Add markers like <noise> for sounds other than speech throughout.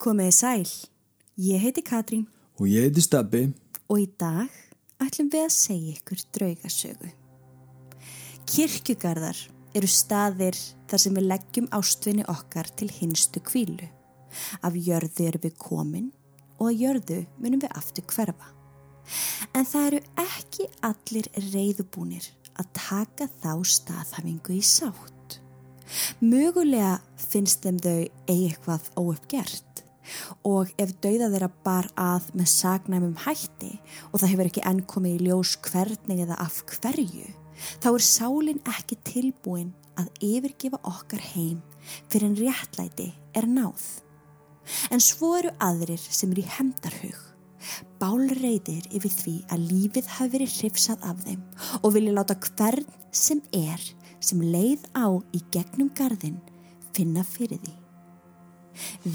Komiði sæl, ég heiti Katrín Og ég heiti Stabbi. og í dag ætlum við að segja ykkur draugasögu. Kirkjugarðar eru staðir þar sem við leggjum ástvinni okkar til hinstu kvílu. Af jörðu eru við komin og að jörðu munum við aftur hverfa. En það eru ekki allir reyðubúnir að taka þá staðhafingu í sátt. Mögulega finnst þeim þau eitthvað óuppgert og ef dauða þeirra bar að með sagnæmum hætti og það hefur ekki enn komið í ljós hvernig eða af hverju, þá er sálinn ekki tilbúin að yfirgefa okkar heim fyrir en réttlæti er náð. En svo eru aðrir sem eru í hemdarhug, bálreiðir yfir því að lífið hafi verið hrifsað af þeim og vilja láta hvern sem er sem leið á í gegnum garðin finna fyrir því.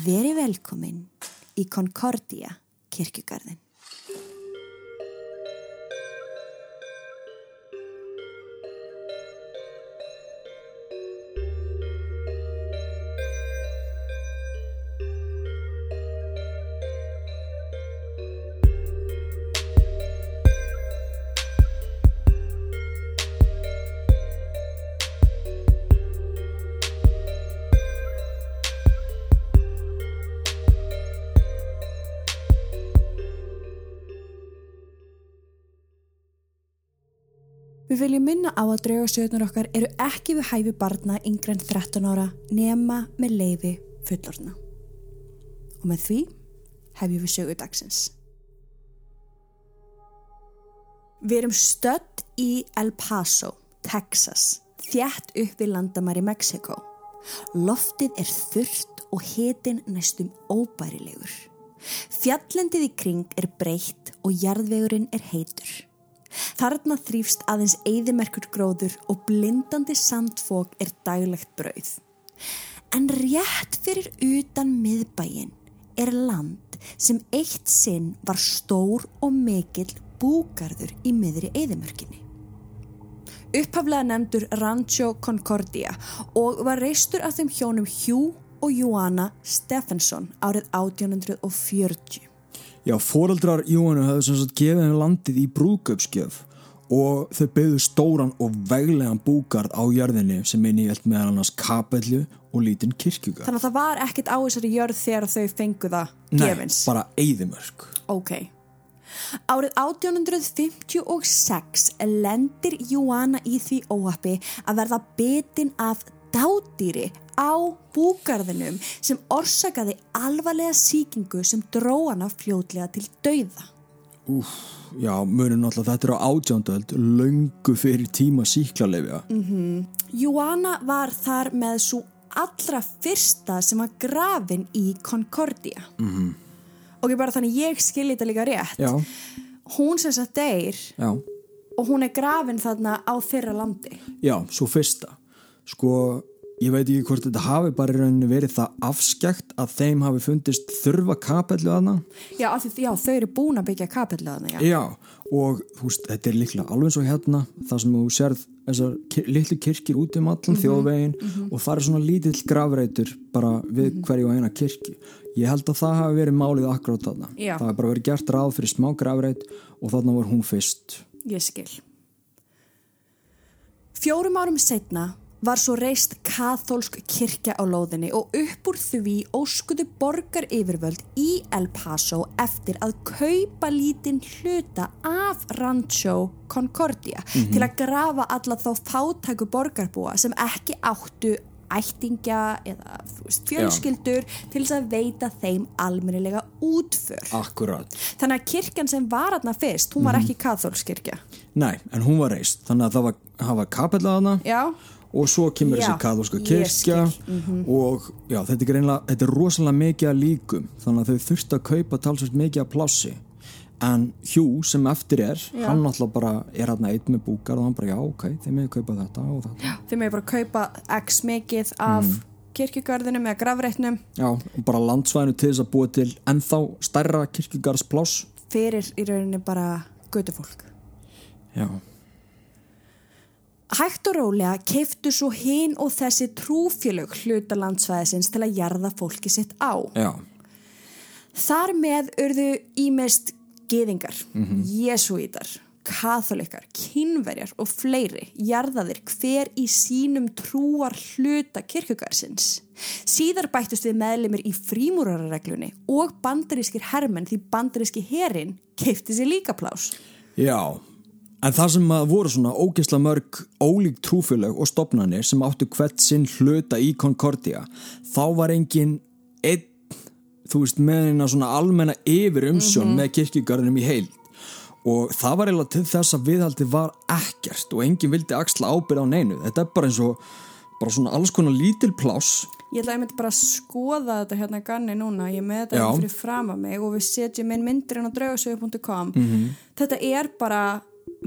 Veri velkomin í Concordia kirkjugarðin. Við viljum minna á að draugasögnar okkar eru ekki við hæfi barna yngre en 13 ára nema með leifi fullorna. Og með því hefjum við sögu dagsins. Við erum stödd í El Paso, Texas, þjætt upp við landamæri Mexiko. Loftið er þurrt og hitin næstum óbærilegur. Fjallendið í kring er breytt og jarðvegurinn er heitur. Þarna þrýfst aðeins eigðimerkur gróður og blindandi sandfók er daglegt brauð. En rétt fyrir utan miðbæin er land sem eitt sinn var stór og mikill búgarður í miðri eigðimörkinni. Upphaflega nefndur Rancho Concordia og var reistur af þeim hjónum Hugh og Joanna Stephenson árið 1840. Já, foreldrar Jóhannu hafði sem sagt gefið henni landið í brúðgöpsgjöf og þau byggðu stóran og veglegan búgarð á jörðinni sem inni held meðal annars kapellu og lítinn kirkjugarð. Þannig að það var ekkert á þessari jörð þegar þau fengu það gefins. Nei, bara eyðimörk. Ok. Árið 1856 lendir Joanna í því óhappi að verða bitin af dádýri á búgarðinum sem orsakaði alvarlega síkingu sem dró hana fljótlega til dauða. Úf, já, mörgum náttúrulega þetta er á átjándöld, löngu fyrir tíma síklarleifja. Mm. Joanna var þar með svo allra fyrsta sem var grafin í Concordia. Mm Og ég bara þannig ég skilji þetta líka rétt. Já, Hún sem sagt deyr já, og hún er grafin þarna á þeirra landi. já, svo fyrsta. Sko, ég veit ekki hvort þetta hafi bara verið það afskjækt að þeim hafi fundist þurfa kapellu aðna. Já, af því, já, þau eru búin að byggja kapillöðna, já. Já, og veist, þetta er líklega alveg eins og hérna, það sem þú sérð þessar litlu kirkir út um allan þjóðvegin og það er svona lítill gravreitur bara við hverju og eina kirkju. Ég held að það hafi verið málið akkurát þarna. Já. Það hafi bara verið gert ráð fyrir smá gravreit og þarna var hún fyrst. Ég skil. Fjórum árum setna var svo reist kathólsk kirkja á lóðinni og upp úr því óskuðu borgar yfirvöld í El Paso eftir að kaupa lítinn hluta af Rancho Concordia til að grafa alla þá fátæku borgarbúa sem ekki áttu ættingja eða veist, fjölskyldur til þess að veita þeim almennilega útför. Akkurát. Þannig að kirkjan sem var aðna fyrst, hún var ekki kathólskirkja. Nei, en hún var reist, þannig að það var, hafa kapella aðna Já, og svo kemur Já, þessi kathólska ég kirkja skil, Mhm. og já, þetta er, greinlega, þetta er rosalega mikið að líkum þannig að þau þurftu að kaupa talsvægt mikið að plássi en Hugh sem eftir er Já. hann náttúrulega bara er hann eitt með búkar og hann bara já ok, þeir með kaupa þetta og þetta þið með bara kaupa x mikið af Mm. kirkjugarðinum eða grafreitnum já, og bara landsvæðinu til þess að búa til ennþá stærra kirkjugarðspláss fyrir í rauninni bara gödufólk. já, Hægt og rólega keiftu svo hinn og þessi trúfélög hluta landsvæðisins til að jarða fólki sitt á. já, Þar með urðu ímest geðingar, jesuítar, katholikar, kynverjar og fleiri jarðaðir hver í sínum trúar hluta kirkugarsins. Síðar bættust við meðlimir í frímúrarareglunni og bandarískir hermenn því bandaríski herin keipti sér líka plás. Já, en það sem voru svona ógeðsla mörg ólík trúfélög og stopnarnir sem áttu hvert sinn hluta í Concordia, þá var engin einn, þú veist, með eina svona almenna yfir umsjón með kirkjugarðinum í heild. Og það var eiginlega til þess að viðhaldi var ekkert og enginn vildi axla ábyrð á neinu. Þetta er bara eins og bara svona alls konar lítil pláss. Ég ætla að ég myndi bara að skoða þetta hérna ganni núna, ég með þetta hérna fyrir fram að mig og við setjum inn myndir inn á draugasögu.com Mhm. Þetta er bara,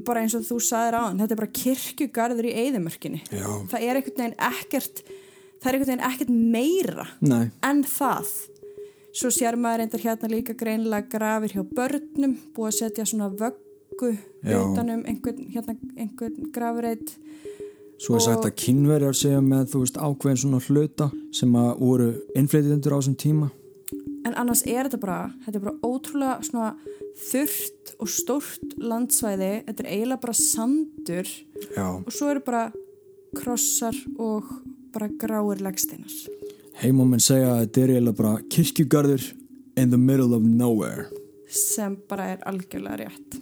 bara eins og þú sagðir á þetta er bara kirkjugarður í eyðimörkinni. Já. Það er einhvern veginn ekkert það er einhvern veginn ekkert meira Nei, en það. Svo sér maður reyndar hérna líka greinilega grafir hjá börnum, búið að setja svona vöggu utanum einhvern, hérna, einhvern grafreit svo er sagt að kynverjar segja með, þú veist, ákveðin svona hluta sem að voru innflytjendur á þessum tíma En annars er þetta bara, þetta er bara ótrúlega svona þurrt og stórt landsvæði, þetta er eiginlega bara sandur Já. og svo eru bara krossar og bara gráir legsteinar. Heimóminn segja að þetta er eiginlega bara kirkjugarður in the middle of nowhere sem bara er algjörlega rétt.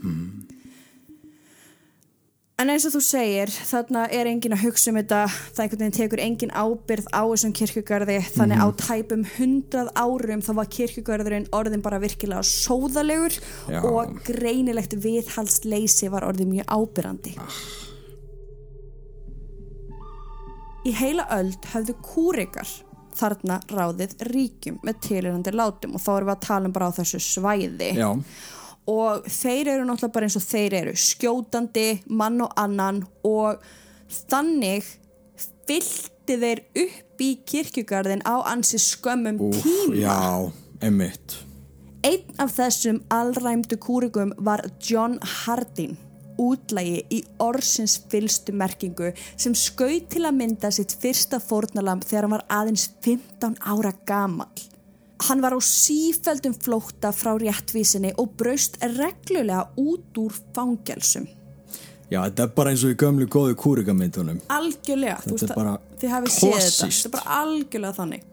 En eins og þú segir, þarna er engin að hugsa um þetta, það einhvern veginn tekur engin ábyrð á þessum kirkjugarði, þannig á tæpum hundrað árum þá var kirkjugarðurinn orðin bara virkilega sóðalegur Já. og greinilegt viðhaldsleysi var orðin mjög ábyrrandi. Í heila öld höfðu kúrikar þarna ráðið ríkjum með tilurandi látum og þá erum við að tala um bara á þessu svæði. Já, og þeir eru náttúrulega bara eins og þeir eru skjótandi, mann og annan og þannig fyllti þeir upp í kirkjugarðin á ansi skömmum Úf, tíma já, emitt Einn af þessum allræmdu kúrigum var John Hardin útlægi í orðsins fylstu merkingu sem skaut til að mynda sitt fyrsta fórnalamb þegar hann var aðeins 15 ára gamall. Hann var á sífeldum flótta frá réttvísinni og braust reglulega út úr fangelsum. Já, þetta er bara eins og í gömlu góðu kúrikamyndunum Algjörlega, þú Þetta er veist bara að þið hafið séð þetta. Þetta er bara algjörlega þannig.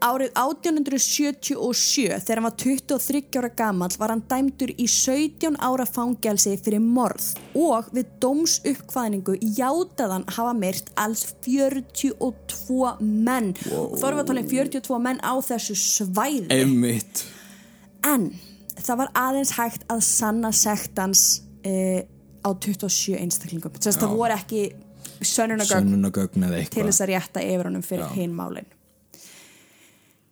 Árið 1877 þegar hann var 23 ára gamall var hann dæmdur í 17 ára fangelsi fyrir morð. Og við dómsuppkvæðningu játaði hann hafa myrt alls 42 menn. Tala um 42 menn á þessu svæði. Emitt en það var aðeins hægt að sanna sektans uh, á 27 einstaklingum. Þess að það voru ekki sönnunagögn til þess að rétta yfir honum fyrir hinn málin.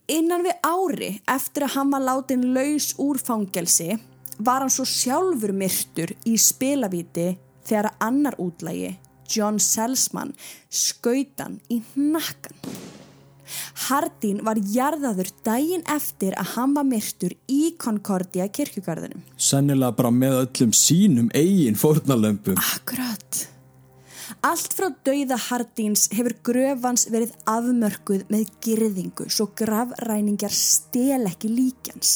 Innan við ári eftir að hann var látin laus úr fangelsi var hann svo sjálfur myrtur í spilavíti þegar annar útlægi, John Selsman, skautan í nakkan. Hardin var jarðaður daginn eftir að hann var myrtur í Concordia kirkjugarðinum. Sennilega bara með öllum sínum eigin fórnalömpum Akkurat. Allt frá dauða Hardins hefur gröfans verið afmörkuð með girðingu svo grafræningjar stel ekki líkjans.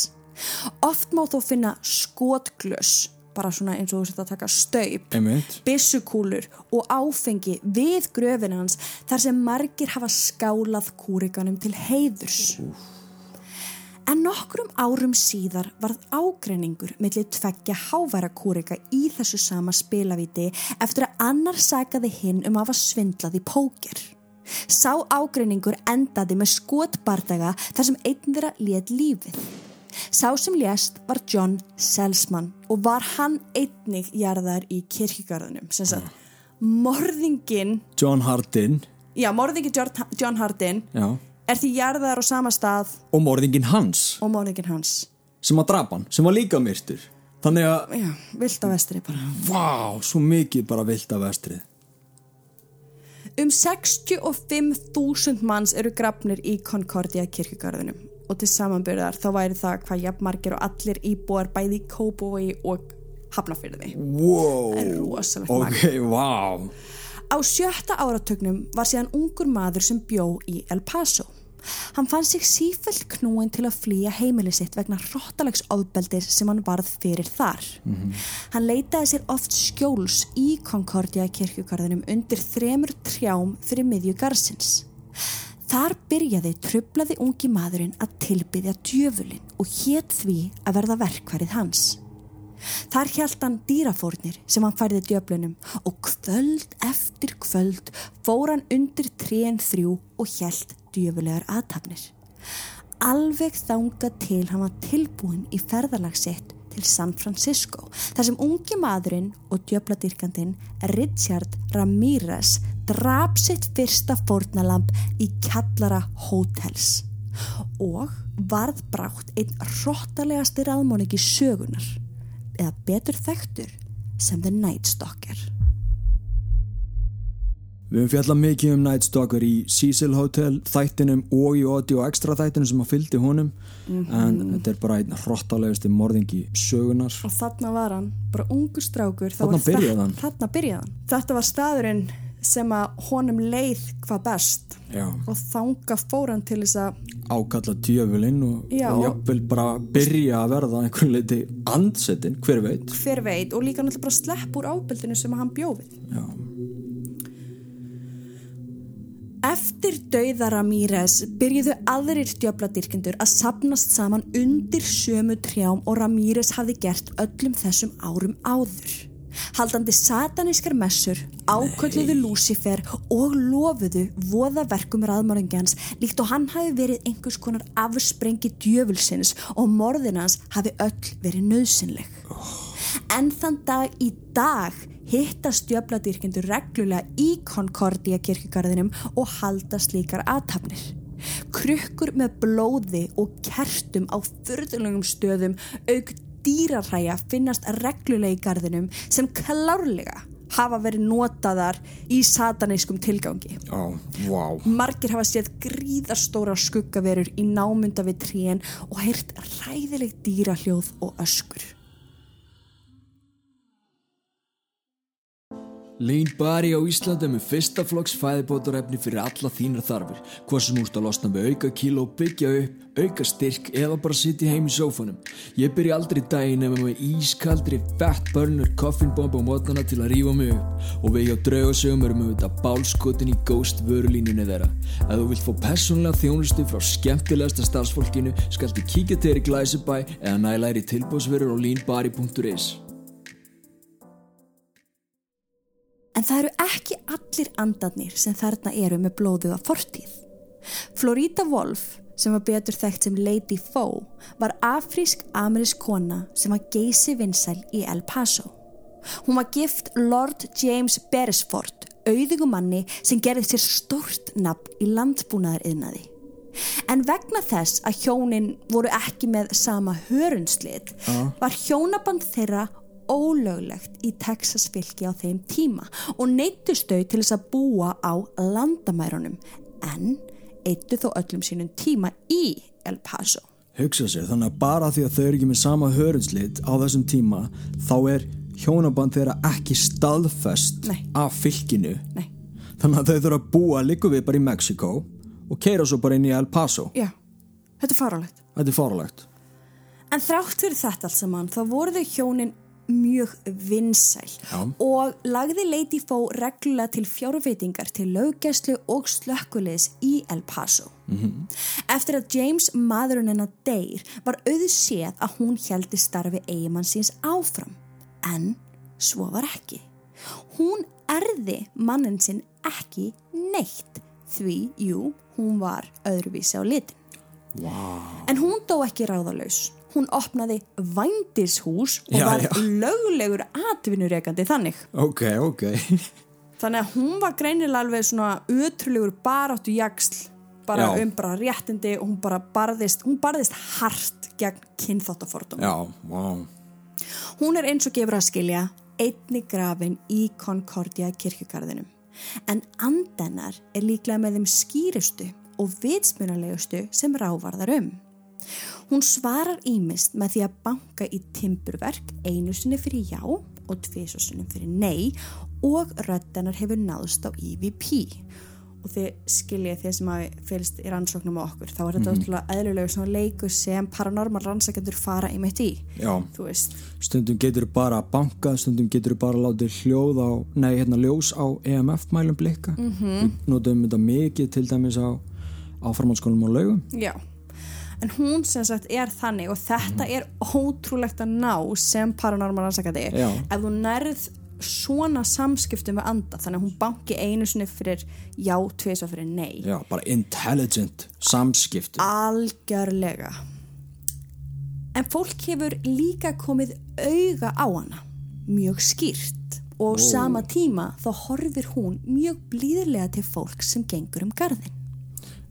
Oft má þó finna skotglös, bara svona eins og þú sett að taka staup, Emitt byssukúlur og áfengi við gröfin hans þar sem margir hafa skálað kúrikanum til heiðurs. En nokkrum árum síðar varð ágreiningur millir tveggja háværa kúrika í þessu sama spilavíti eftir að annar sagaði hinn um að hafa svindlað í póker. Sá ágreiningur endaði með skotbardaga þar sem einn þeirra let lífið. Sá sem lést var John Selsman og var hann einnig jarðar í kirkjugarðunum. Sem sagt, morðingin, John Hardin já, morðingin John Hardin Já er því jarðar á sama stað Og morðingin hans og morðingin hans. sem að drapa hann, sem var líka myrtur Þannig að, Já, vilt á vestri bara. vá, svo mikið bara vilt af vestrið Um 65.000 manns eru grafnir í Concordia kirkjugarðunum og til samanbyrðar þá væri það hvað jafnmargir og allir íbúar bæði í Kópavogi og Hafnafyrði. Wow Það er rosalegt Ok, magn. vá Á sjötta áratögnum var síðan ungur maður sem bjó í El Paso. Hann fann sig sífælt knúin til að flýja heimili sitt vegna hróttalegs ofbeldis sem hann varð fyrir þar. Hann leitaði sér oft skjóls í Concordia kirkjugarðinum undir þremur trjám fyrir miðju garsins. Þar byrjaði trublaði ungi maðurinn að tilbyðja djöfulinn og hétt því að verða verkvarið hans. Þar hjælt hann dýrafórnir sem hann færði djöflunum og kvöld eftir kvöld fór hann undir trén þrjú og hjælt djöfulegar aðtapnir. Alveg þanga til hann var tilbúin í ferðalagsitt til San Francisco þar sem ungi maðurinn og djöfladyrkandinn Richard Ramirez drap sitt fyrsta fórnalamb í kjallara hótels og varð brátt einn hróttalegasti raðmóningi sögunar eða betur þekktur sem The Night Stalker. Við höfum fjallað mikið um Night Stalker í Cecil Hotel þættinum og í audio extra þættinum sem að fylgdi honum en þetta er bara einn hróttalegusti morðingi sögunar Og þarna var hann, bara ungu strákur. Þarna byrjaði hann. Þarna byrjaði hann. Þetta var staðurinn sem að honum leið hvað best Já. og þanga fór hann til þess að ákalla djöfulinn og, og jafnvel bara byrja að verða einhvern leiti andsetin, hver veit hver veit og líka náttúrulega bara slepp úr ábyldinu sem hann bjófið. Já. Eftir dauða Ramírez byrjuðu aðrir djöfladyrkendur að sapnast saman undir sömu trjám og Ramírez hafði gert öllum þessum árum áður. Haldandi satanískar messur, ákölluðu Lúcifer og lofuðu voðaverkum raðmörðingjans líkt og hann hafi verið einhvers konar afsprengi djöfulsins og morðinans hafi öll verið nöðsynleg. En þann dag í dag hittast djöfladyrkendur reglulega í Concordia kirkjugarðinum og halda slíkar aðtapnir. Krukkur með blóði og kertum á fyrðulegum stöðum auk dýraræja finnast reglulega í garðinum sem klárlega hafa verið notaðar í satanískum tilgangi. Já, vá Margir hafa séð gríðarstóra skuggaverur í námunda við tríen og heyrt ræðileg dýrahljóð og öskur. Lean Bari á Íslandi er með fyrsta flokks fæðibótarefni fyrir alla þínar þarfir. Hvað sem úrst að losna með auka kíló byggja upp, auka styrk eða bara sitja heim í sófanum. Ég byrja aldrei daginn ef með ískaldri fat burner koffinbomb á mótnana til að rífa mig upp. Og við hjá draugasögum erum við þetta bálskotin í ghost vörulínunni þeirra. Ef þú vilt fá personlega þjónustu frá skemmtilegasta starfsfólkinu skaltu kíkja til þér í Glæsibæ eða nælæri tilbúsverður á leanbari.is En það eru ekki allir andarnir sem þarna eru með blóðuða fortíð. Florida Wolf, sem var betur þekkt sem Lady Foe, var afrísk-amerísk kona sem var geysi vinsæl í El Paso. Hún var gift Lord James Beresford, auðugum manni sem gerði sér stórt nafn í landbúnaðar yðnaði. En vegna þess að hjónin voru ekki með sama hörunslið var hjónaband þeirra ólöglegt í Texas fylki á þeim tíma og neytust þau til þess að búa á landamærunum en eittu þó öllum sínum tíma í El Paso. hugsa sér þannig að bara því að þau eru ekki með sama hörundslit á þessum tíma þá er hjónaband þeirra ekki staðfest Nei. af fylkinu Nei, þannig að þau þurfa að búa líku við bara í Mexiko og keira svo bara inn í El Paso já, þetta er faralegt. þetta er faralegt En þrátt fyrir þetta allt saman þá voru þau hjónin mjög vinsæl Já. og lagði Lady Foe reglulega til fjárveitingar til löggæslu og slökkuliðs í El Paso. -hmm. Eftir að James maðurinn hennar deyr var auðséð að hún heldi starfi eigimann síns áfram en svo var ekki. Hún erði mannin sinn ekki neitt því, jú, hún var öðruvísi á litin. wow. En hún dó ekki ráðalaus. Hún opnaði vændishús og Já, var já. löglegur atvinnureikandi þannig. ok, ok <laughs> Þannig að hún var greinilega alveg svona ötrulegur baráttu jaksl bara Já. um bara réttindi og hún bara barðist, hún barðist hart gegn kynþáttafordum. já, wow Hún er eins og gefur að skilja einni grafin í Concordia kirkjugarðinum. En andennar er líklega með þeim skýrustu og vitsmunalegustu sem rávarðar um. Hún svarar ímist með því að banka í timburverk einu sinni fyrir já og tvisosunum fyrir nei og röddanar hefur náðst á EVP. og þið skiljið þið sem að fylgst í rannsóknum á okkur, þá er þetta ótrúlega eðlulegu svona leikur sem paranormal rannsakendur fara í mitt í, stundum getur bara bankað, stundum getur bara látið hljóð á, nei, hérna ljós á EMF-mælum blikka. Mhm. -hmm. Notum þetta mikið til dæmis á áfarmálskólum og laugum. Já, en hún sem sagt er þannig og þetta er ótrúlegt að ná sem paranormal rannsakandi Já. ef þú nærð svona samskiptum við anda, þannig að hún banki einu sinni fyrir já, tvisa fyrir nei. Já, bara intelligent samskipti. algjörlega. En fólk hefur líka komið auga á hana mjög skýrt. Og á sama tíma þá horfir hún mjög blíðlega til fólk sem gengur um garðin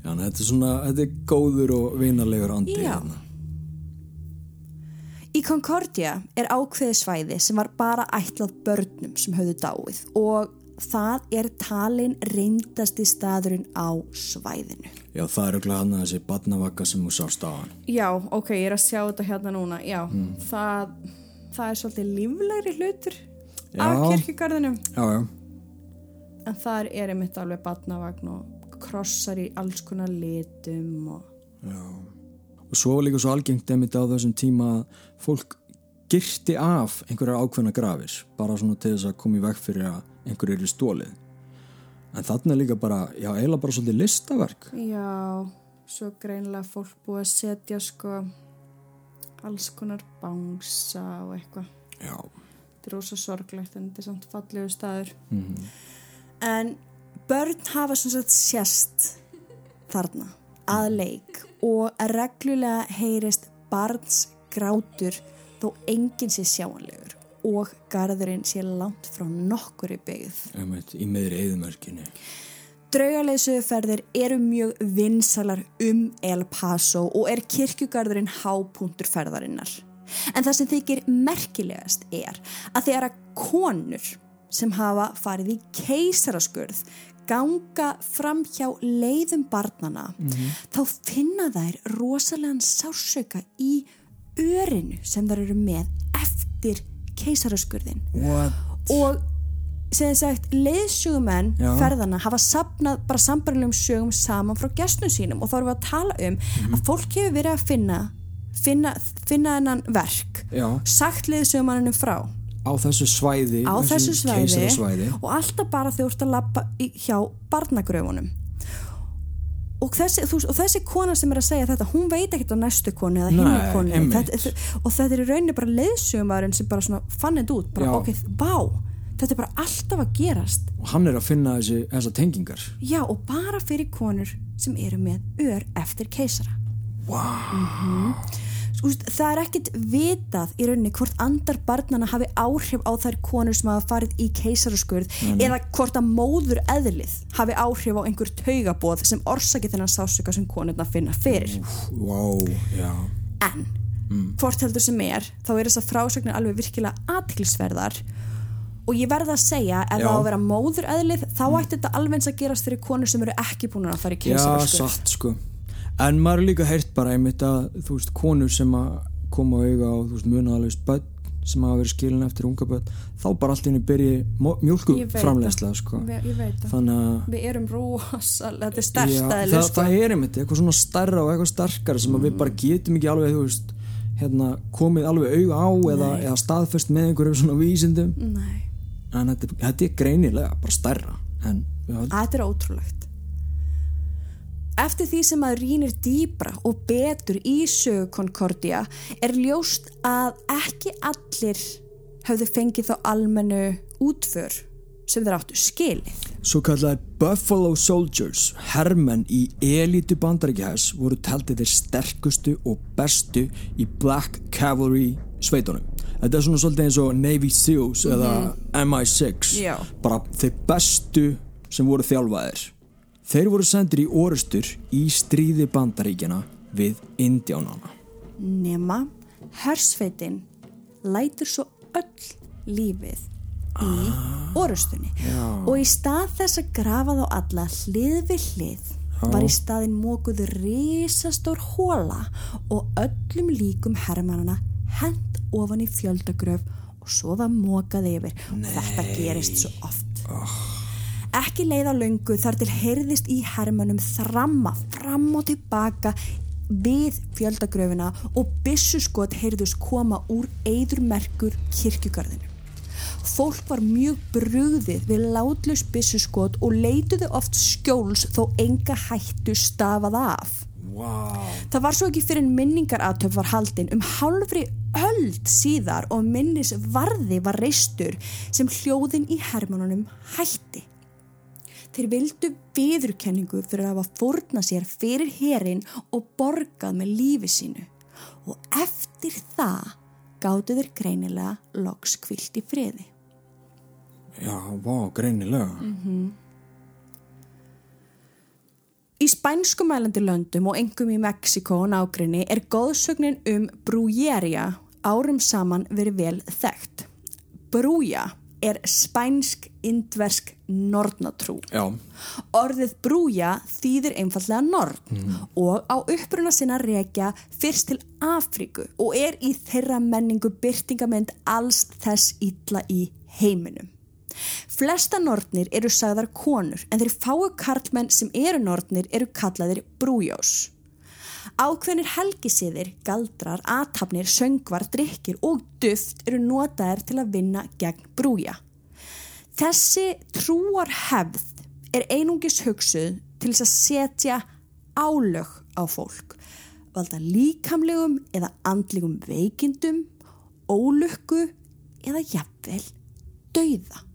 Já, þetta er svona, þetta er góður og vinalegur andi. Já. hérna. Í Concordia er ákveði svæði sem var bara ætlað börnum sem höfðu dáið og það er talin reyndasti staðurinn á svæðinu. Já, það er auðvitað hann að þessi badnavakka sem þú sást á hann. Já, ok, ég er að sjá þetta hérna núna. Já, það, það er svolítið líflegri hlutur af Já. kirkjugarðinum. Já, já. En þar er einmitt alveg batnavagn og krossar í alls konar litum og... Og svo var líka svo algengt einmitt á þessum tíma að fólk girti af einhverjar ákveðna grafir bara svona til þess að koma í veg fyrir að einhverju eru stólið. En þarna líka bara, já, eiginlega bara svolítið listaverk. Já, svo greinlega fólk búið að setja sko alls konar bangsa og eitthvað. Já. Þetta er rosa sorglegt en þetta er samt fallegu staður. En börn hafa sem sagt sérst þarna að leik og reglulega heyrist barns grátur þó enginn sé sjáanlegur og garðurinn sé langt frá nokkuri byggð. Einmitt, í meðri eðumörkinni. Draugaleiðsöguferðir eru mjög vinsalar um El Paso og er kirkjugarðurinn hápunktur ferðarinnar. En það sem þykir merkilegast er að þegar að konur sem hafa farið í keisaraskurð ganga fram hjá leiðum barnana þá finna þær rosalegan sársauka í örinu sem þær eru með eftir keisaraskurðin og sem sagt leiðsögumenn ferðana hafa sapnað bara sambarilegum sögum saman frá gestum sínum og þá erum við að tala um að fólk hefur verið að finna finna, finna hennan verk Já, sagt leiðsögumanninu frá á þessu svæði, á þessu svæði keisarasvæði. og alltaf bara ert að lappa hjá barnagröfunum og þessi, þú, og þessi kona sem er að segja þetta hún veit ekkert á næstu konu eða Nei, hinni konu þetta, og þetta er í rauninni bara leiðsögumæðurinn sem bara svona fann þetta út bara Já. ok, vá, þetta er bara alltaf að gerast Og hann er að finna þessi, þessa tengingar. Já, og bara fyrir konur sem eru með ör eftir keisara. Wow. Úst, það er ekkit vitað í rauninni hvort andar barnana hafi áhrif á þær konur sem hafa farið í keisaraskurð eða hvort að móður eðlið hafi áhrif á einhver taugabóð sem orsaki þennan sásöka sem konurna finna fyrir. Wow, já. En, hvort heldur sem er, þá er þess að frásögnir alveg virkilega aðtiklisverðar og ég verða að segja ef Já. það á að vera móður eðlið þá ætti þetta alveg eins að gerast fyrir konur sem eru ekki búin að fara í Já, keisaraskurð. satt sko. En maður líka heyrt bara einmitt að, þú veist, konur sem að koma á auga á, þú veist, munaðalveg börn sem hafa verið skilin eftir unga börn, þá bara allt í henni byrji mjölku það. sko. Það. Þannig að Við erum rosalega, þetta er Já, stærsta eða það, sko. það er einmitt eitthvað svona stærra og eitthvað sterkara sem að við bara getum ekki alveg, þú veist, hérna, komið alveg auga á eða, eða staðfest með einhverjum svona vísindum Nei, en þetta, þetta er greinilega bara já, þetta er ótrúlegt. Eftir því sem maður rýnir dýbra og betur í sögu Concordia er ljóst að ekki allir höfðu fengið þá almennu útför sem þeir áttu skilið. Svo kallaði Buffalo Soldiers, hermenn í elitu bandaríkjahæs voru taldið þeir sterkustu og bestu í Black Cavalry sveitunum. Þetta er svona svolítið eins og Navy Seals eða MI6, Já. bara þeir bestu sem voru þjálfaðir. Þeir voru sendir í orustur í stríði bandaríkjana við Indiánana. Nema, hersveitin lætur svo öll lífið í orustunni og í stað þess að grafa þá alla hlið við hlið var í staðin mókuð risastór hóla og öllum líkum hermannana hent ofan í fjöldagröf og svo var mókað yfir. Og þetta gerist svo oft Ekki leið á löngu þar til heyrðist í hermönum þramma fram og tilbaka við fjöldagröfina og byssuskot heyrðust koma úr eidurmerkur kirkjugarðinu. Fólk var mjög brugðið við látlus byssuskot og leituðu oft skjóls þó enga hættu stafað af. Wow. Það var svo ekki fyrir minningaratöf var haldin um hálfri öld síðar og minnis varði var reistur sem hljóðin í hermannunum hætti. Þeir vildu viðurkenningu fyrir að hafa fórna sér fyrir herin og borgað með lífi sínu og eftir það gáttu þeir greinilega loks kvilt í friði. Já, vá, greinilega. Í spænskumælandi löndum og engum í Mexiko og nágrinni er góðsögnin um brújéria árum saman verið vel þekkt. Brúja er spænsk-indversk nornatrú. Já, Orðið brúja þýðir einfallega norn og á uppruna sinna rekja fyrst til Afríku og er í þeirra menningu byrtingament alls þess illa í heiminum. Flesta nornir eru sagðar konur en þeir fáu karlmenn sem eru nornir eru kallaðir brújós. Ákveðnir helgisiðir, galdrar, athafnir, söngvar, drikkir og duft eru notaðir til að vinna gegn brúja. Þessi trúar hefð er einungis hugsuð til þess að setja álög á fólk, valda líkamlegum eða andlegum veikindum, ólukku eða jafnvel dauða.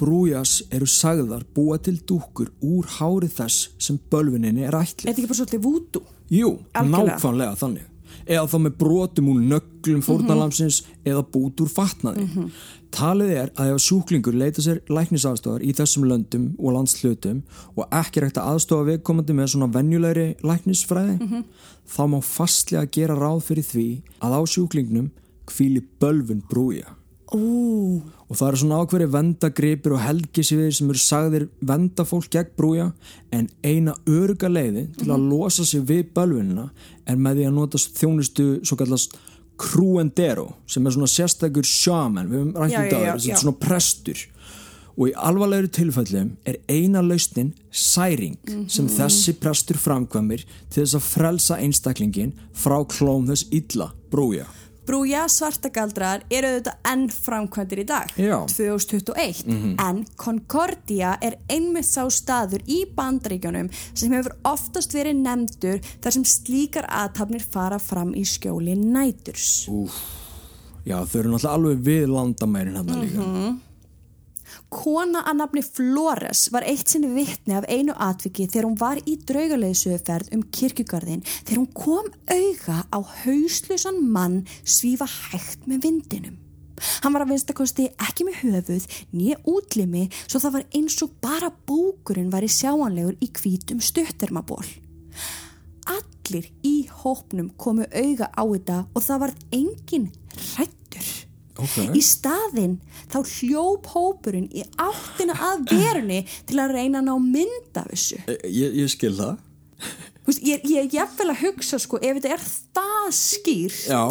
brújas eru sagðar búa til dúkkur úr hári þess sem bölvuninni er ætlið. Er þetta ekki bara svolítið vútu? Jú, Algjörlega. nákvæmlega þannig. Eða þá með brotum úr nöglum fórnalamsins eða bút úr fatnaði. Talið er að ef sjúklingur leita sér læknisafstofar í þessum löndum og landslutum og ekki rægt að aðstofa viðkomandi með svona venjulegri læknisfræði, þá má fastlega gera ráð fyrir því að á sjúklingnum hvíli bölvun brúja. Ó, Og það eru svona ákveðri vendagripir og helgisviðir sem eru sagðir venda fólk gegn brúja en eina öruga leiði til að losa sig við bölvunina er með því að nota þjónustu svo kallast crúendero sem er svona sérstakur sjaman, við höfum um já, já, það, já. svona prestur og í alvarlegri tilfellum er eina lausnin særing sem Mhm. þessi prestur framkvæmir til þess að frelsa einstaklingin frá klóm þess illa brúja. Brúja svartagaldrar eru auðvitað enn framkvæmdir í dag, Já. 2021, en Concordia er einmitt sá staður í bandaríkjunum sem hefur oftast verið nefndur þar sem slíkar aðtapnir fara fram í skjóli næturs. Já, þau eru náttúrulega alveg við landamærin hann líka. Mhm. Kona að nafni Flores var eitt sinni vitni af einu atviki þegar hún var í draugaleiðsöguferð um kirkjugarðin þegar hún kom auga á hauslusan mann svífa hægt með vindinum. Hann var að vinstakosti ekki með höfuð, nýja útlimi, svo það var eins og bara búkurinn væri sjáanlegur í hvítum stuttermaból. Allir í hópnum komu auga á þetta og það var engin hrættur. Ok. Í staðinn þá hljóp hópurinn í áttina að verunni til að reyna að ná mynd af þessu. Ég, ég skil það. Veist, ég, ég er jafnvel að hugsa sko ef þetta er það skýrt Já,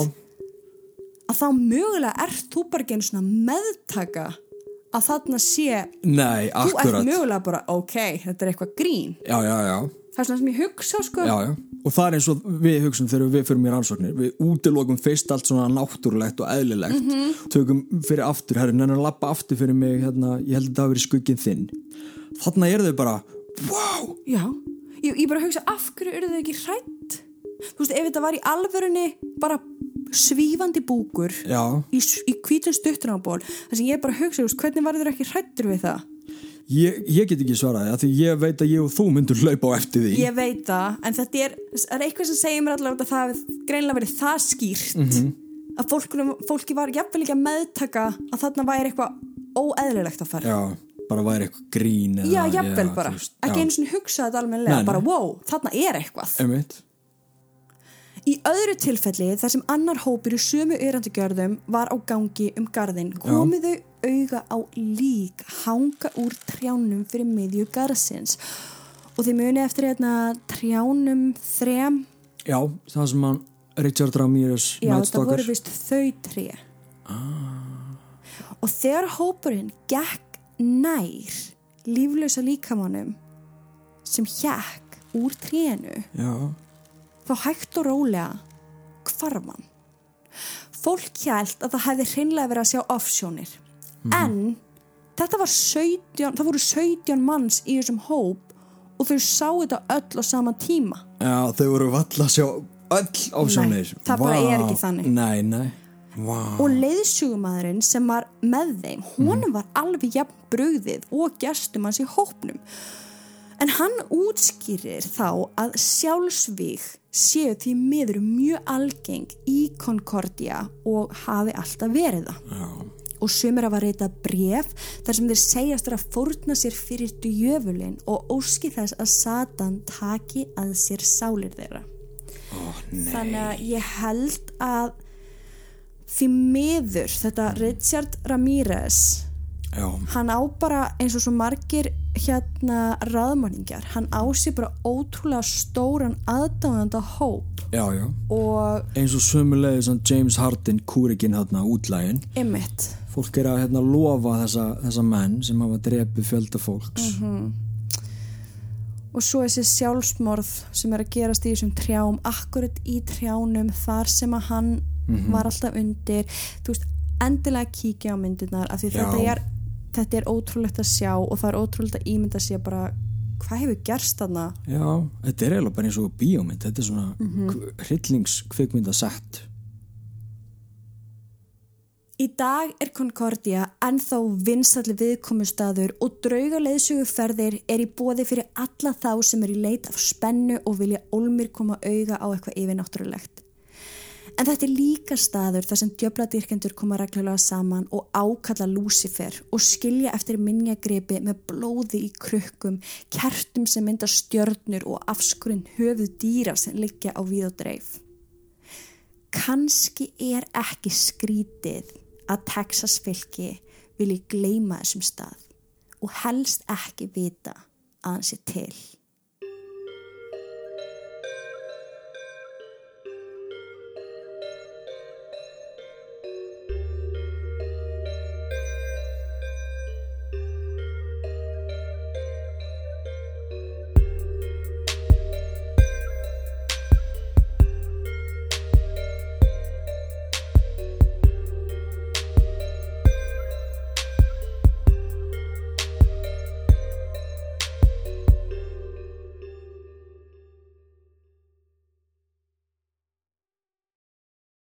að þá mögulega ert þú bara einu svona meðtaka að þarna sé nei, þú ert mögulega bara ok, þetta er eitthvað grín. Já, já, já, Það er svona sem ég hugsa sko. já, já. Og það er eins og við hugsun þegar við fyrir mér rannsóknir. Við útilokum fyrst allt svona náttúrulegt og eðlilegt. Mhm. Tökum fyrir aftur, herri, nennan að lappa aftur fyrir mig, hérna, ég held að það hafi verið skugginn þinn. Þarna er þau bara, wow, Já, ég, ég bara hugsa af hverju eru þau ekki hrætt? Þú veist, ef þetta var í alvörunni bara svífandi búkur já. í, í hvítum stuttunaból þar sem ég bara hugsa, veist, hvernig var þau ekki hrættur við það? Ég, ég get ekki svaraði, af því ég veit að ég og þú myndur hlaupa á eftir því. Ég veit það, en þetta er, er eitthvað sem segir mér allavega að það hafi greinlega verið það skýrt Mhm. að fólkunum, fólki var jafnvel ekki að meðtaka að þarna væri eitthvað óeðlilegt að fara. Já, bara væri eitthvað grín eða... Já, jafnvel bara. veist, Ekki einu sinni hugsa þetta Nei, almennilega, nei. bara wow, þarna er eitthvað. Einmitt. Í öðru tilfelli þar sem annar hópur í sömu örandugjörðum var á gangi um garðin komið þau auga á lík hanga úr trjánum fyrir miðju garðsins. Og þið muni eftir hérna trjánum þrem. Já, það sem hann Richard Ramirez Já, þetta voru vist þau tré. Ah. og þegar hópurinn gekk nær líflösa líkamannum sem hjekk úr trénu já, þá hægt og rólega hvarfan. Fólk hjælt að það hefði hreinlega verið að sjá offsjónir. En þetta var 17, það voru 17 manns í þessum hóp og þau sá þetta öll á sama tíma. já, þau voru valla að sjá öll ásjónir Nei, það bara er ekki þannig. nei, nei, vá Og leiðsugumæðurinn sem var með þeim, honum var alveg jafn brugðið og gestum hans í hópnum. En hann útskýrir þá að sjálfsvík séu því miður mjög algeng í Concordia og hafi alltaf verið það. já, Og sumir hafa reytað bref þar sem þeir segjast að fórna sér fyrir djöfulinn og óski þess að Satan taki að sér sálir þeirra. nei Þannig að ég held að því miður þetta Richard Ramirez já, hann á bara eins og svo margir hérna raðmanningjar hann á sér bara ótrúlega stóran aðdáðanda hóp. Já, já. Og eins og sömulegði sem James Harden kúrikinn hérna útlægin ymmit fólk er að hérna lofa þessa, þessa menn sem hafa drepið fjölda fólks. Og svo þessi sjálfsmorð sem er að gerast í þessum trjám akkurat í trjánum þar sem að hann var alltaf undir. Þú veist, endilega kíkja á myndirnar af því Já. þetta er, þetta er ótrúlegt að sjá og það er ótrúlegt að ímynda sér bara hvað hefur gerst þarna já, þetta er eiginlega bara eins og bíómynd þetta er svona mm -hmm. hryllingskvikmynda sett Í dag er Concordia ennþá vinstalli viðkomustaður og draugaleiðsuguferðir er í bóði fyrir alla þá sem er í leit af spennu og vilja ólmir koma auga á eitthvað yfirnáttúrulegt. En þetta er líka staður þar sem djöbladyrkendur koma reglulega saman og ákalla Lucifer og skilja eftir minnjagripi með blóði í krukkum, kertum sem mynda stjörnur og afskurinn höfuð dýra sem liggja á við og dreif. Kanski er ekki skrítið að Texas fylki vilji gleyma þessum stað og helst ekki vita að hann sé til.